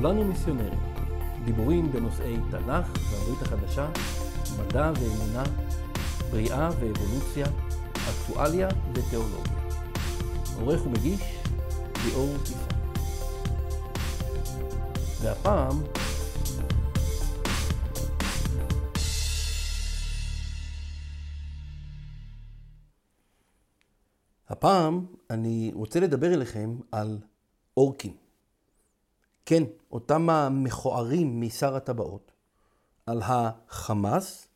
כולנו מיסיונרים. דיבורים בנושאי תנ"ך והברית החדשה, מדע ואמונה, בריאה ואבולוציה, אקטואליה ותיאולוגיה. עורך ומגיש, ליאור יפעת. והפעם, הפעם אני רוצה לדבר אליכם על אורקים. כן, אותם המכוערים משר הטבעות, על החמאס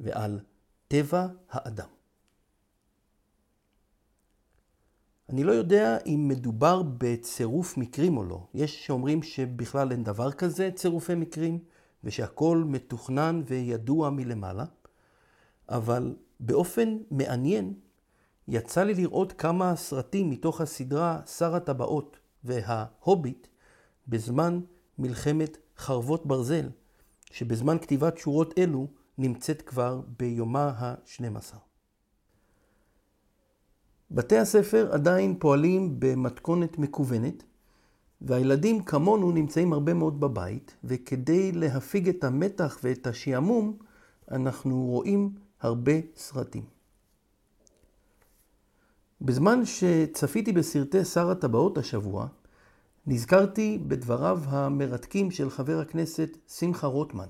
ועל טבע האדם. אני לא יודע אם מדובר בצירוף מקרים או לא. יש שאומרים שבכלל אין דבר כזה צירופי מקרים, ושהכול מתוכנן וידוע מלמעלה, אבל באופן מעניין יצא לי לראות כמה סרטים מתוך הסדרה שר הטבעות וההוביט בזמן מלחמת חרבות ברזל, שבזמן כתיבת שורות אלו נמצאת כבר ביומה ה-12. בתי הספר עדיין פועלים במתכונת מקוונת, והילדים כמונו נמצאים הרבה מאוד בבית, וכדי להפיג את המתח ואת השעמום, אנחנו רואים הרבה סרטים. בזמן שצפיתי בסרטי שר הטבעות השבוע, נזכרתי בדבריו המרתקים של חבר הכנסת שמחה רוטמן,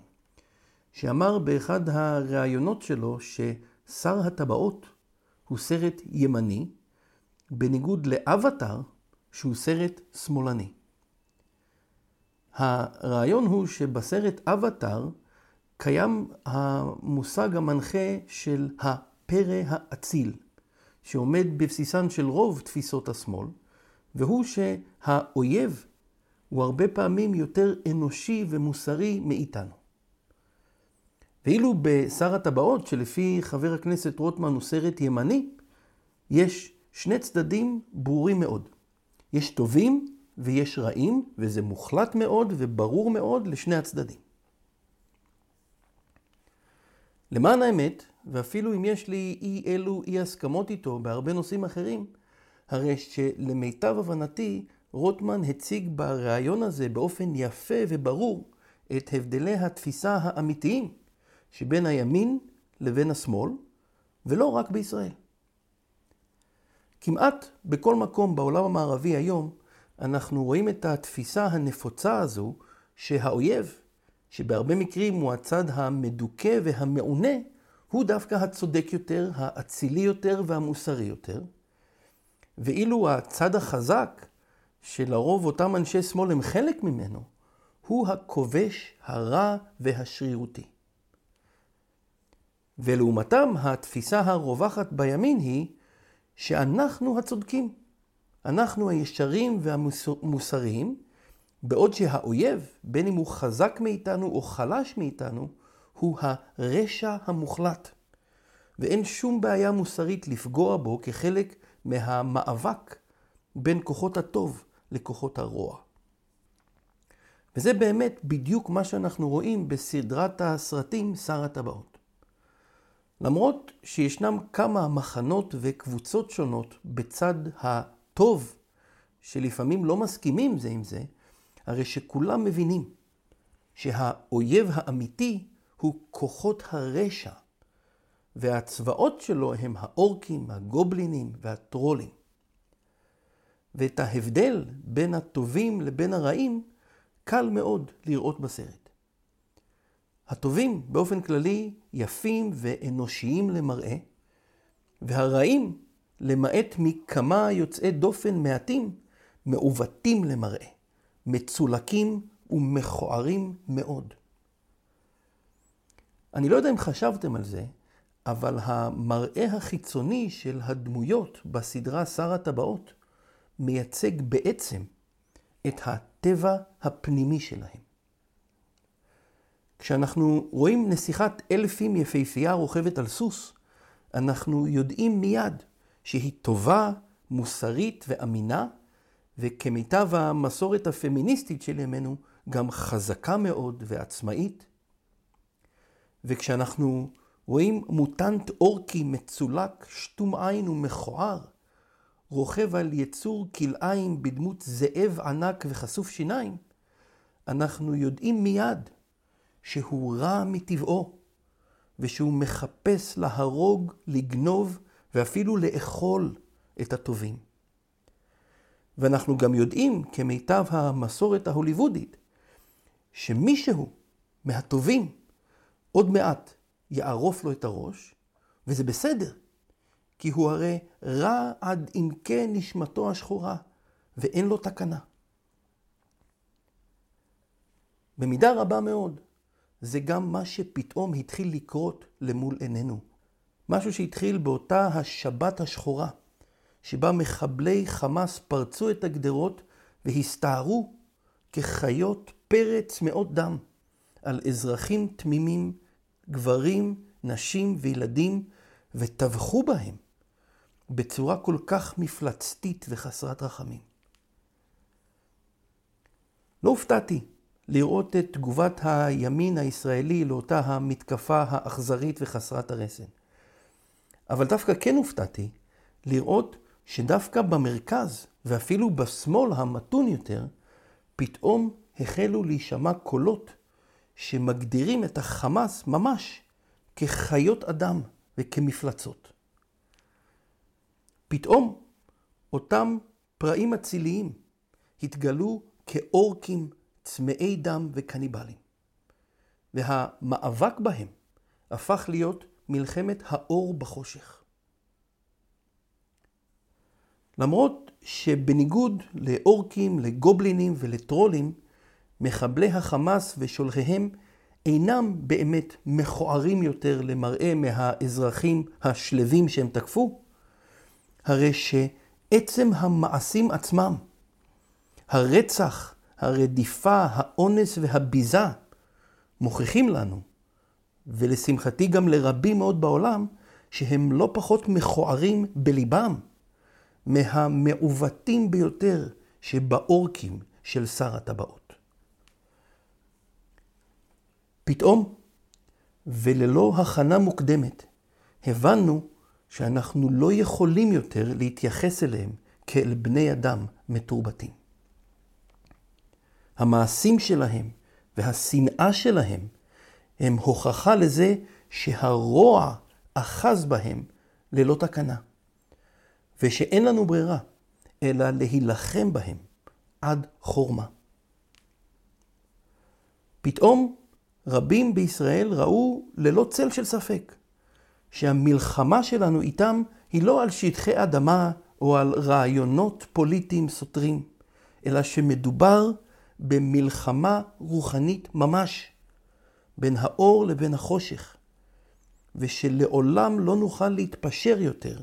שאמר באחד הראיונות שלו ששר הטבעות הוא סרט ימני, בניגוד לאבטאר, שהוא סרט שמאלני. הרעיון הוא שבסרט אבטאר קיים המושג המנחה של הפרא האציל, שעומד בבסיסן של רוב תפיסות השמאל, והוא שהאויב הוא הרבה פעמים יותר אנושי ומוסרי מאיתנו. ואילו בשר הטבעות, שלפי חבר הכנסת רוטמן הוא סרט ימני, יש שני צדדים ברורים מאוד. יש טובים ויש רעים, וזה מוחלט מאוד וברור מאוד לשני הצדדים. למען האמת, ואפילו אם יש לי אי אלו אי הסכמות איתו בהרבה נושאים אחרים, הרי שלמיטב הבנתי, רוטמן הציג בריאיון הזה באופן יפה וברור את הבדלי התפיסה האמיתיים שבין הימין לבין השמאל, ולא רק בישראל. כמעט בכל מקום בעולם המערבי היום, אנחנו רואים את התפיסה הנפוצה הזו שהאויב, שבהרבה מקרים הוא הצד המדוכא והמעונה, הוא דווקא הצודק יותר, האצילי יותר והמוסרי יותר. ואילו הצד החזק, שלרוב אותם אנשי שמאל הם חלק ממנו, הוא הכובש, הרע והשרירותי. ולעומתם, התפיסה הרווחת בימין היא שאנחנו הצודקים. אנחנו הישרים והמוסריים, בעוד שהאויב, בין אם הוא חזק מאיתנו או חלש מאיתנו, הוא הרשע המוחלט. ואין שום בעיה מוסרית לפגוע בו כחלק מהמאבק בין כוחות הטוב לכוחות הרוע. וזה באמת בדיוק מה שאנחנו רואים בסדרת הסרטים שר הטבעות. למרות שישנם כמה מחנות וקבוצות שונות בצד הטוב, שלפעמים לא מסכימים זה עם זה, הרי שכולם מבינים שהאויב האמיתי הוא כוחות הרשע, והצבאות שלו הם האורקים, הגובלינים והטרולים. ואת ההבדל בין הטובים לבין הרעים קל מאוד לראות בסרט. הטובים באופן כללי יפים ואנושיים למראה, והרעים, למעט מכמה יוצאי דופן מעטים, מעוותים למראה, מצולקים ומכוערים מאוד. אני לא יודע אם חשבתם על זה, אבל המראה החיצוני של הדמויות בסדרה שר הטבעות מייצג בעצם את הטבע הפנימי שלהם. כשאנחנו רואים נסיכת אלפים יפהפייה רוכבת על סוס, אנחנו יודעים מיד שהיא טובה, מוסרית ואמינה, וכמיטב המסורת הפמיניסטית של ימינו, גם חזקה מאוד ועצמאית. וכשאנחנו רואים מוטנט אורקי מצולק, שתום עין ומכוער, רוכב על יצור כלאיים בדמות זאב ענק וחשוף שיניים, אנחנו יודעים מיד שהוא רע מטבעו, ושהוא מחפש להרוג, לגנוב ואפילו לאכול את הטובים. ואנחנו גם יודעים, כמיטב המסורת ההוליוודית, שמישהו מהטובים עוד מעט יערוף לו את הראש, וזה בסדר, כי הוא הרי רע עד עמקי נשמתו השחורה, ואין לו תקנה. במידה רבה מאוד, זה גם מה שפתאום התחיל לקרות למול עינינו. משהו שהתחיל באותה השבת השחורה, שבה מחבלי חמאס פרצו את הגדרות והסתערו כחיות פרץ מאוד דם על אזרחים תמימים, גברים, נשים וילדים, וטבחו בהם בצורה כל כך מפלצתית וחסרת רחמים. לא הופתעתי לראות את תגובת הימין הישראלי לאותה המתקפה האכזרית וחסרת הרסן. אבל דווקא כן הופתעתי לראות שדווקא במרכז, ואפילו בשמאל המתון יותר, פתאום החלו להישמע קולות שמגדירים את החמאס ממש כחיות אדם וכמפלצות. פתאום אותם פראים אציליים התגלו כאורקים צמאי דם וקניבלים. והמאבק בהם הפך להיות מלחמת האור בחושך. למרות שבניגוד לאורקים, לגובלינים ולטרולים, מחבלי החמאס ושולחיהם אינם באמת מכוערים יותר למראה מהאזרחים השלווים שהם תקפו, הרי שעצם המעשים עצמם, הרצח, הרדיפה, האונס והביזה, מוכיחים לנו, ולשמחתי גם לרבים מאוד בעולם, שהם לא פחות מכוערים בליבם מהמעוותים ביותר שבאורקים של שר הטבעות. פתאום, וללא הכנה מוקדמת, הבנו שאנחנו לא יכולים יותר להתייחס אליהם כאל בני אדם מתורבתים. המעשים שלהם והשנאה שלהם הם הוכחה לזה שהרוע אחז בהם ללא תקנה, ושאין לנו ברירה אלא להילחם בהם עד חורמה. פתאום רבים בישראל ראו ללא צל של ספק שהמלחמה שלנו איתם היא לא על שטחי אדמה או על רעיונות פוליטיים סותרים, אלא שמדובר במלחמה רוחנית ממש, בין האור לבין החושך, ושלעולם לא נוכל להתפשר יותר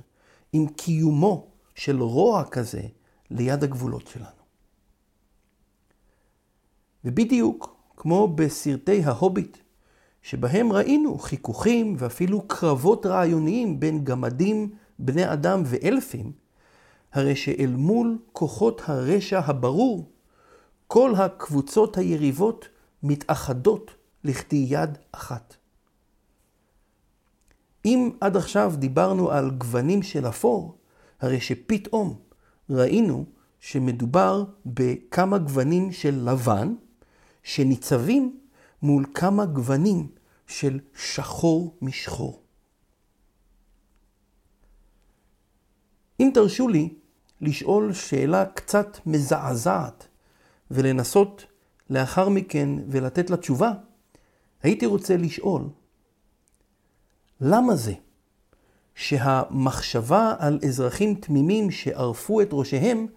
עם קיומו של רוע כזה ליד הגבולות שלנו. ובדיוק כמו בסרטי ההוביט, שבהם ראינו חיכוכים ואפילו קרבות רעיוניים בין גמדים, בני אדם ואלפים, הרי שאל מול כוחות הרשע הברור, כל הקבוצות היריבות מתאחדות לכדי יד אחת. אם עד עכשיו דיברנו על גוונים של אפור, הרי שפתאום ראינו שמדובר בכמה גוונים של לבן, שניצבים מול כמה גוונים של שחור משחור. אם תרשו לי לשאול שאלה קצת מזעזעת ולנסות לאחר מכן ולתת לה תשובה, הייתי רוצה לשאול, למה זה שהמחשבה על אזרחים תמימים שערפו את ראשיהם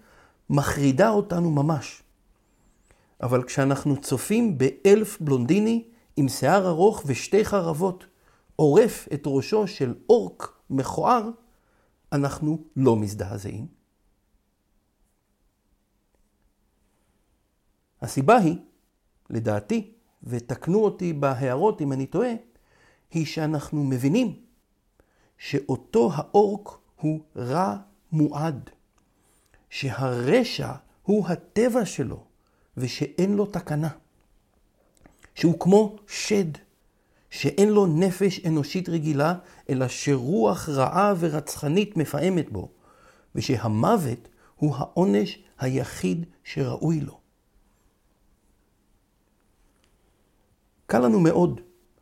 מחרידה אותנו ממש? אבל כשאנחנו צופים באלף בלונדיני עם שיער ארוך ושתי חרבות, עורף את ראשו של אורק מכוער, אנחנו לא מזדעזעים. הסיבה היא, לדעתי, ותקנו אותי בהערות אם אני טועה, היא שאנחנו מבינים שאותו האורק הוא רע מועד, שהרשע הוא הטבע שלו, ושאין לו תקנה. שהוא כמו שד, שאין לו נפש אנושית רגילה, אלא שרוח רעה ורצחנית מפעמת בו, ושהמוות הוא העונש היחיד שראוי לו. קל לנו מאוד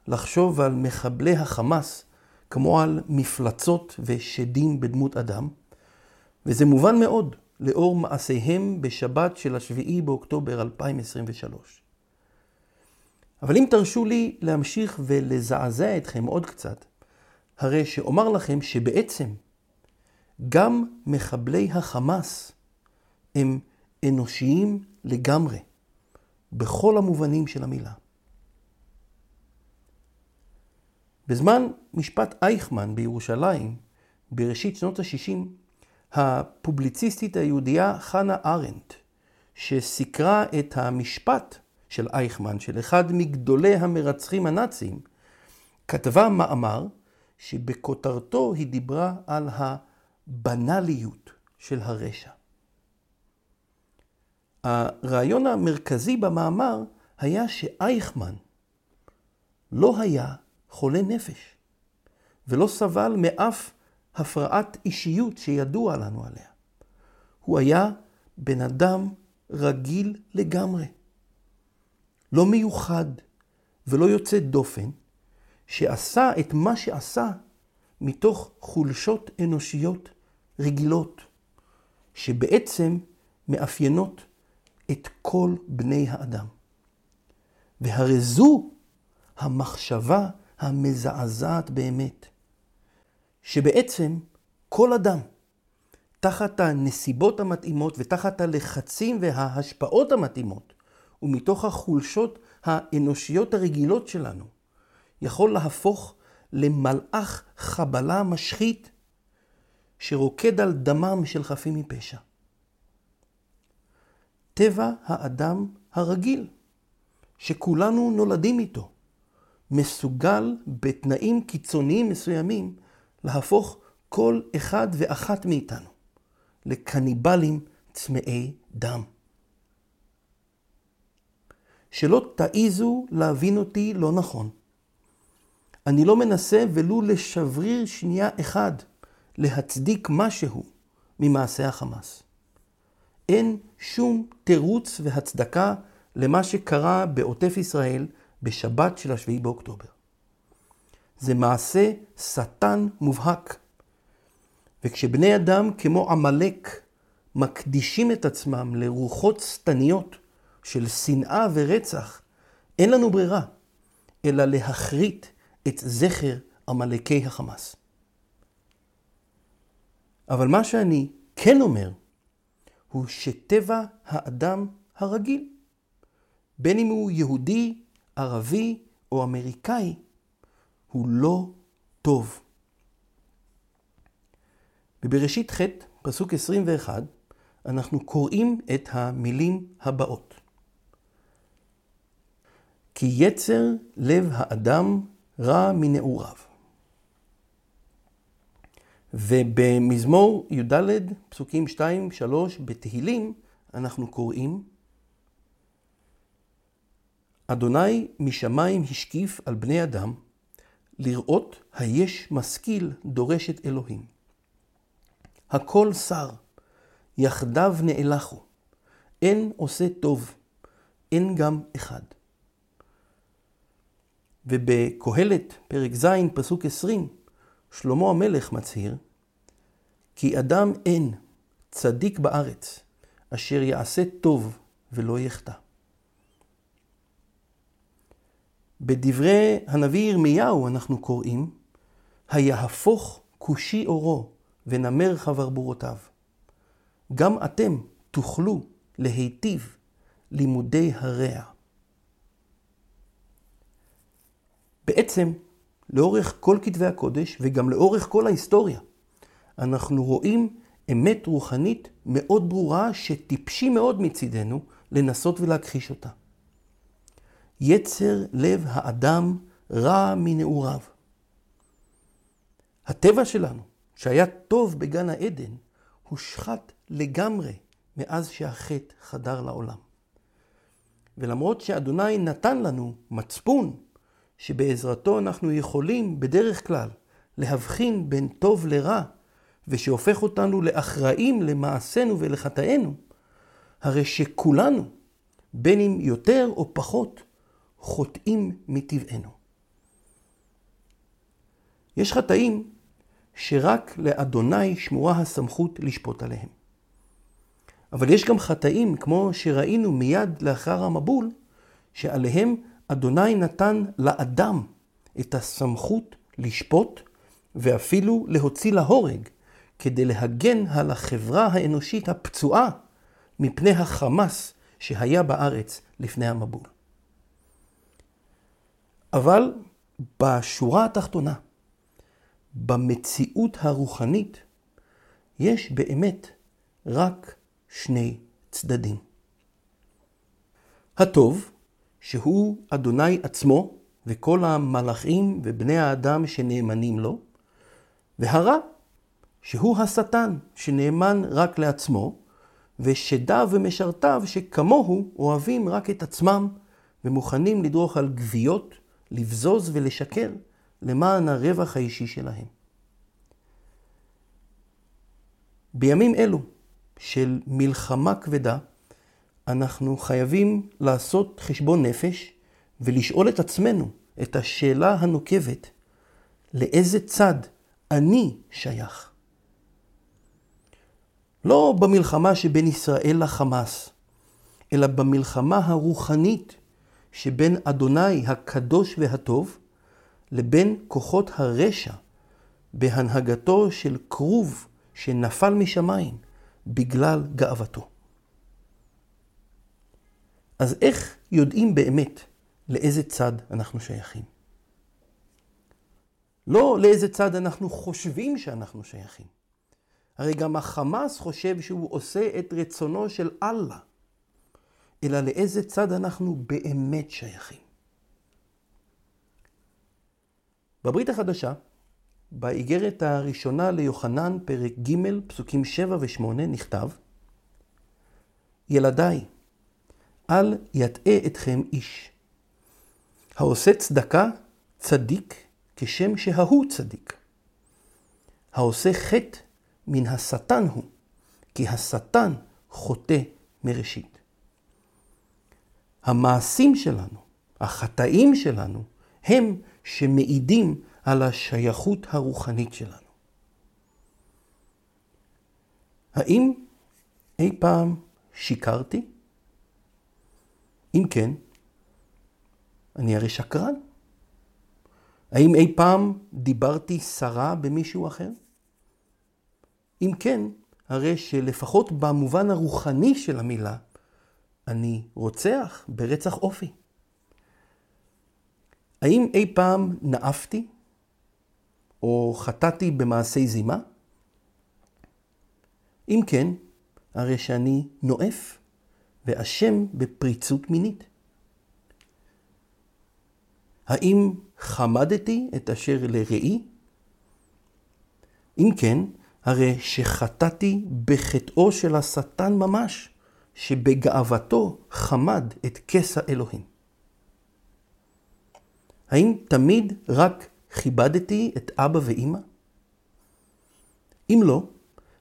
לחשוב על מחבלי החמאס כמו על מפלצות ושדים בדמות אדם, וזה מובן מאוד לאור מעשיהם בשבת של השביעי באוקטובר 2023. אבל אם תרשו לי להמשיך ולזעזע אתכם עוד קצת, הרי שאומר לכם שבעצם גם מחבלי החמאס הם אנושיים לגמרי, בכל המובנים של המילה. בזמן משפט אייכמן בירושלים, בראשית שנות ה-60, הפובליציסטית היהודייה חנה ארנדט, שסיקרה את המשפט של אייכמן, של אחד מגדולי המרצחים הנאצים, כתבה מאמר שבכותרתו היא דיברה על הבנאליות של הרשע. הרעיון המרכזי במאמר היה שאייכמן לא היה חולה נפש, ולא סבל מאף הפרעת אישיות שידוע לנו עליה. הוא היה בן אדם רגיל לגמרי, לא מיוחד ולא יוצא דופן, שעשה את מה שעשה מתוך חולשות אנושיות רגילות, שבעצם מאפיינות את כל בני האדם. והרי זו המחשבה המזעזעת באמת, שבעצם כל אדם, תחת הנסיבות המתאימות ותחת הלחצים וההשפעות המתאימות, ומתוך החולשות האנושיות הרגילות שלנו, יכול להפוך למלאך חבלה משחית שרוקד על דמם של חפים מפשע. טבע האדם הרגיל, שכולנו נולדים איתו, מסוגל בתנאים קיצוניים מסוימים להפוך כל אחד ואחת מאיתנו לקניבלים צמאי דם. שלא תעיזו להבין אותי לא נכון. אני לא מנסה ולו לשבריר שנייה אחד להצדיק משהו ממעשה החמאס. אין שום תירוץ והצדקה למה שקרה בעוטף ישראל בשבת של השביעי באוקטובר. זה מעשה שטן מובהק. וכשבני אדם כמו עמלק מקדישים את עצמם לרוחות שטניות של שנאה ורצח, אין לנו ברירה אלא להחריט את זכר עמלקי החמאס. אבל מה שאני כן אומר, הוא שטבע האדם הרגיל, בין אם הוא יהודי, ערבי או אמריקאי, הוא לא טוב. בבראשית ח', פסוק 21, אנחנו קוראים את המילים הבאות. כי יצר לב האדם רע מנעוריו. ובמזמור י"ד, פסוקים 2-3 בתהילים, אנחנו קוראים אדוני משמיים השקיף על בני אדם, לראות היש משכיל דורש את אלוהים. הכל שר, יחדיו נאלחו, אין עושה טוב, אין גם אחד. ובקהלת, פרק ז', פסוק 20, שלמה המלך מצהיר, כי אדם אין צדיק בארץ, אשר יעשה טוב ולא יחטא. בדברי הנביא ירמיהו אנחנו קוראים, היהפוך כושי אורו ונמר חברבורותיו. גם אתם תוכלו להיטיב לימודי הרע. בעצם, לאורך כל כתבי הקודש וגם לאורך כל ההיסטוריה, אנחנו רואים אמת רוחנית מאוד ברורה שטיפשי מאוד מצידנו לנסות ולהכחיש אותה. יצר לב האדם רע מנעוריו. הטבע שלנו, שהיה טוב בגן העדן, הושחת לגמרי מאז שהחטא חדר לעולם. ולמרות שאדוני נתן לנו מצפון, שבעזרתו אנחנו יכולים בדרך כלל להבחין בין טוב לרע, ושהופך אותנו לאחראים למעשינו ולחטאינו, הרי שכולנו, בין אם יותר או פחות, חוטאים מטבענו. יש חטאים שרק לאדוני שמורה הסמכות לשפוט עליהם. אבל יש גם חטאים, כמו שראינו מיד לאחר המבול, שעליהם אדוני נתן לאדם את הסמכות לשפוט ואפילו להוציא להורג, כדי להגן על החברה האנושית הפצועה מפני החמאס שהיה בארץ לפני המבול. אבל בשורה התחתונה, במציאות הרוחנית, יש באמת רק שני צדדים. הטוב, שהוא אדוני עצמו וכל המלאכים ובני האדם שנאמנים לו, והרע, שהוא השטן שנאמן רק לעצמו, ושדיו ומשרתיו שכמוהו אוהבים רק את עצמם ומוכנים לדרוך על גוויות, לבזוז ולשקר למען הרווח האישי שלהם. בימים אלו של מלחמה כבדה, אנחנו חייבים לעשות חשבון נפש ולשאול את עצמנו את השאלה הנוקבת, לאיזה צד אני שייך? לא במלחמה שבין ישראל לחמאס, אלא במלחמה הרוחנית שבין אדוני הקדוש והטוב לבין כוחות הרשע בהנהגתו של כרוב שנפל משמיים בגלל גאוותו. אז איך יודעים באמת לאיזה צד אנחנו שייכים? לא לאיזה צד אנחנו חושבים שאנחנו שייכים. הרי גם החמאס חושב שהוא עושה את רצונו של אללה, אלא לאיזה צד אנחנו באמת שייכים. בברית החדשה, באיגרת הראשונה ליוחנן, פרק ג', פסוקים 7 ו-8, נכתב, ילדיי, אל יטעה אתכם איש. העושה צדקה, צדיק, כשם שההוא צדיק. העושה חטא, מן השטן הוא, כי השטן חוטא מראשית. המעשים שלנו, החטאים שלנו, הם שמעידים על השייכות הרוחנית שלנו. האם אי פעם שיקרתי? אם כן, אני הרי שקרן. האם אי פעם דיברתי סרה במישהו אחר? אם כן, הרי שלפחות במובן הרוחני של המילה, אני רוצח ברצח אופי. האם אי פעם נאפתי או חטאתי במעשי זימה? אם כן, הרי שאני נואף ואשם בפריצות מינית. האם חמדתי את אשר לראי? אם כן, הרי שחטאתי בחטאו של השטן ממש, שבגאוותו חמד את כס האלוהים. האם תמיד רק כיבדתי את אבא ואימא? אם לא,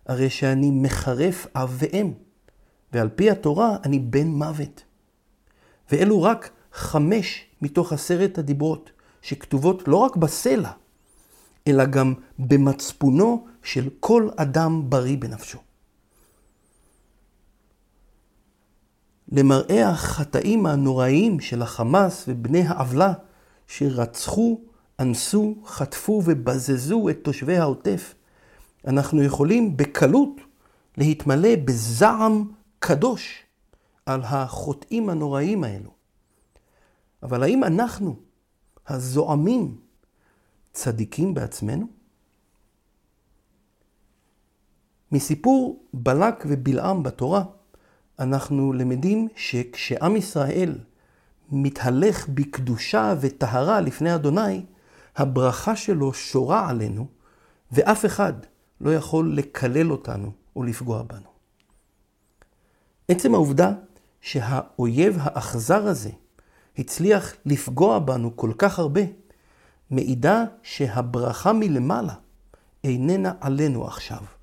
הרי שאני מחרף אב ואם, ועל פי התורה אני בן מוות. ואלו רק חמש מתוך עשרת הדיברות, שכתובות לא רק בסלע, אלא גם במצפונו של כל אדם בריא בנפשו. למראה החטאים הנוראיים של החמאס ובני העוולה שרצחו, אנסו, חטפו ובזזו את תושבי העוטף, אנחנו יכולים בקלות להתמלא בזעם קדוש על החוטאים הנוראיים האלו. אבל האם אנחנו, הזועמים, צדיקים בעצמנו? מסיפור בלק ובלעם בתורה, אנחנו למדים שכשעם ישראל מתהלך בקדושה וטהרה לפני אדוני, הברכה שלו שורה עלינו, ואף אחד לא יכול לקלל אותנו או לפגוע בנו. עצם העובדה שהאויב האכזר הזה הצליח לפגוע בנו כל כך הרבה, מעידה שהברכה מלמעלה איננה עלינו עכשיו.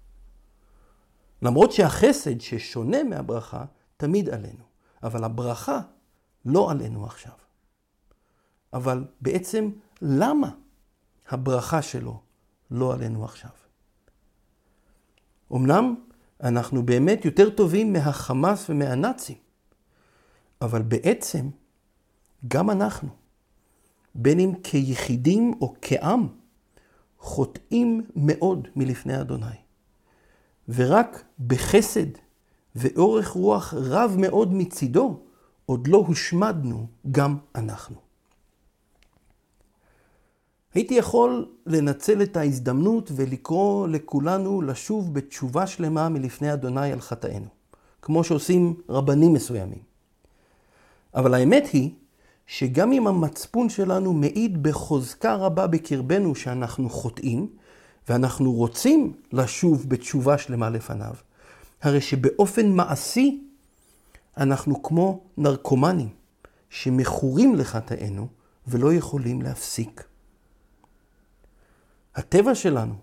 למרות שהחסד ששונה מהברכה תמיד עלינו, אבל הברכה לא עלינו עכשיו. אבל בעצם למה הברכה שלו לא עלינו עכשיו? אמנם אנחנו באמת יותר טובים מהחמאס ומהנאצים, אבל בעצם גם אנחנו, בין אם כיחידים או כעם, חוטאים מאוד מלפני אדוני. ורק בחסד ואורך רוח רב מאוד מצידו, עוד לא הושמדנו גם אנחנו. הייתי יכול לנצל את ההזדמנות ולקרוא לכולנו לשוב בתשובה שלמה מלפני אדוני על חטאינו, כמו שעושים רבנים מסוימים. אבל האמת היא שגם אם המצפון שלנו מעיד בחוזקה רבה בקרבנו שאנחנו חוטאים, ואנחנו רוצים לשוב בתשובה שלמה לפניו, הרי שבאופן מעשי אנחנו כמו נרקומנים שמכורים לחטאינו ולא יכולים להפסיק. הטבע שלנו,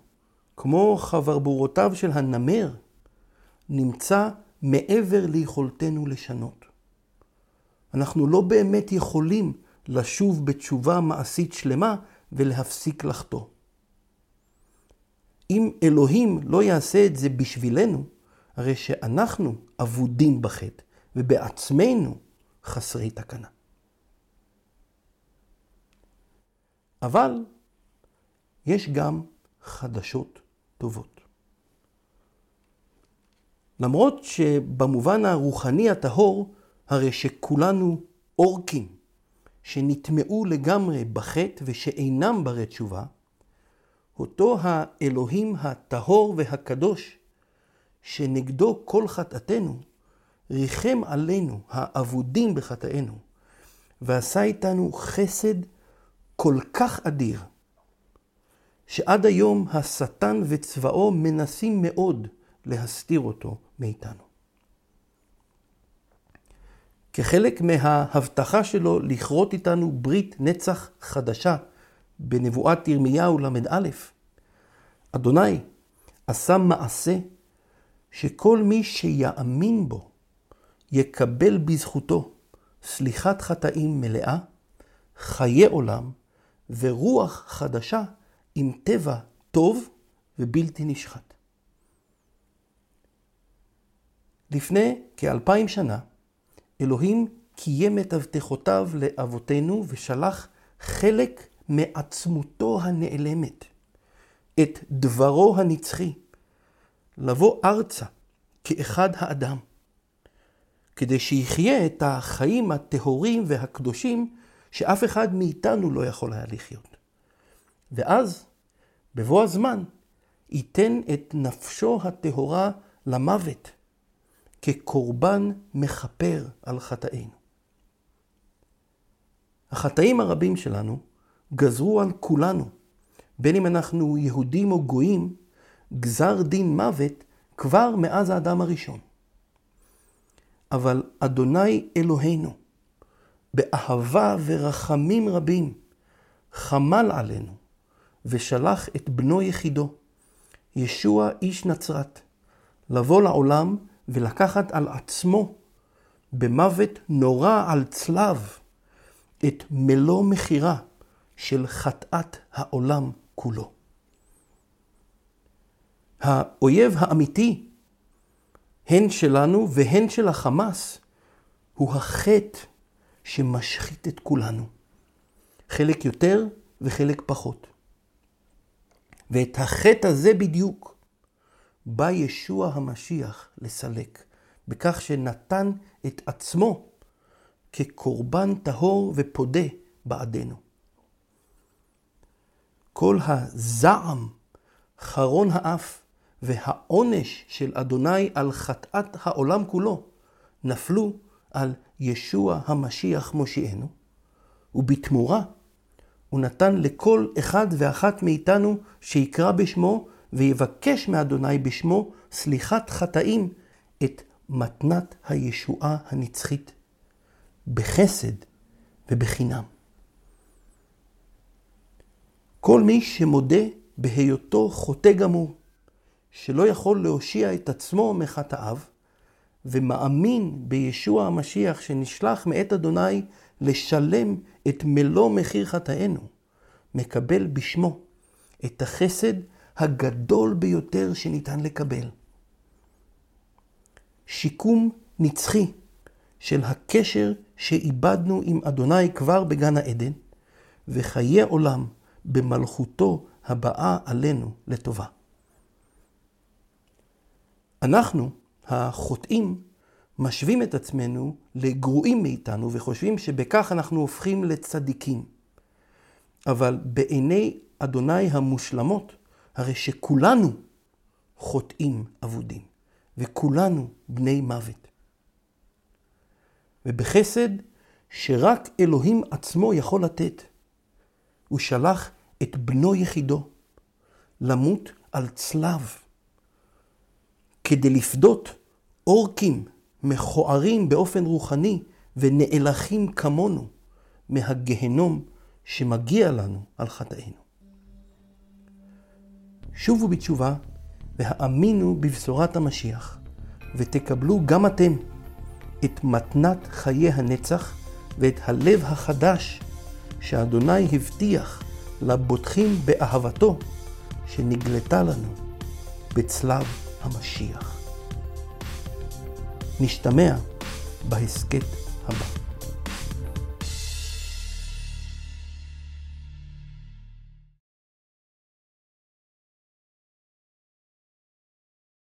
כמו חברבורותיו של הנמר, נמצא מעבר ליכולתנו לשנות. אנחנו לא באמת יכולים לשוב בתשובה מעשית שלמה ולהפסיק לחטוא. אם אלוהים לא יעשה את זה בשבילנו, הרי שאנחנו אבודים בחטא, ובעצמנו חסרי תקנה. אבל יש גם חדשות טובות. למרות שבמובן הרוחני הטהור, הרי שכולנו אורקים, שנטמעו לגמרי בחטא ושאינם ברי תשובה, אותו האלוהים הטהור והקדוש, שנגדו כל חטאתנו, ריחם עלינו, האבודים בחטאינו, ועשה איתנו חסד כל כך אדיר, שעד היום השטן וצבאו מנסים מאוד להסתיר אותו מאיתנו. כחלק מההבטחה שלו לכרות איתנו ברית נצח חדשה בנבואת ירמיהו ל"א, אדוני עשה מעשה שכל מי שיאמין בו יקבל בזכותו סליחת חטאים מלאה, חיי עולם ורוח חדשה עם טבע טוב ובלתי נשחט. לפני כאלפיים שנה, אלוהים קיים את הבטחותיו לאבותינו ושלח חלק מעצמותו הנעלמת, את דברו הנצחי, לבוא ארצה כאחד האדם, כדי שיחיה את החיים הטהורים והקדושים שאף אחד מאיתנו לא יכול היה לחיות. ואז, בבוא הזמן, ייתן את נפשו הטהורה למוות, כקורבן מכפר על חטאינו. החטאים הרבים שלנו גזרו על כולנו, בין אם אנחנו יהודים או גויים, גזר דין מוות כבר מאז האדם הראשון. אבל אדוני אלוהינו, באהבה ורחמים רבים, חמל עלינו ושלח את בנו יחידו, ישוע איש נצרת, לבוא לעולם ולקחת על עצמו במוות נורא על צלב את מלוא מחירה של חטאת העולם כולו. האויב האמיתי, הן שלנו והן של החמאס, הוא החטא שמשחית את כולנו. חלק יותר וחלק פחות. ואת החטא הזה בדיוק בא ישוע המשיח לסלק, בכך שנתן את עצמו כקורבן טהור ופודה בעדנו. כל הזעם, חרון האף והעונש של אדוני על חטאת העולם כולו נפלו על ישוע המשיח מושיענו, ובתמורה הוא נתן לכל אחד ואחת מאיתנו שיקרא בשמו ויבקש מאדוני בשמו סליחת חטאים את מתנת הישועה הנצחית, בחסד ובחינם. כל מי שמודה בהיותו חוטא גמור, שלא יכול להושיע את עצמו מחטאיו, ומאמין בישוע המשיח שנשלח מאת אדוני לשלם את מלוא מחיר חטאינו, מקבל בשמו את החסד הגדול ביותר שניתן לקבל. שיקום נצחי של הקשר שאיבדנו עם אדוני כבר בגן העדן, וחיי עולם במלכותו הבאה עלינו לטובה. אנחנו, החוטאים, משווים את עצמנו לגרועים מאיתנו וחושבים שבכך אנחנו הופכים לצדיקים. אבל בעיני אדוני המושלמות, הרי שכולנו חוטאים אבודים, וכולנו בני מוות. ובחסד שרק אלוהים עצמו יכול לתת, הוא שלח את בנו יחידו למות על צלב, כדי לפדות אורקים מכוערים באופן רוחני ונאלחים כמונו מהגהנום שמגיע לנו על חטאינו. שובו בתשובה והאמינו בבשורת המשיח, ותקבלו גם אתם את מתנת חיי הנצח ואת הלב החדש שאדוני הבטיח לבוטחים באהבתו שנגלתה לנו בצלב המשיח. נשתמע בהסכת הבא.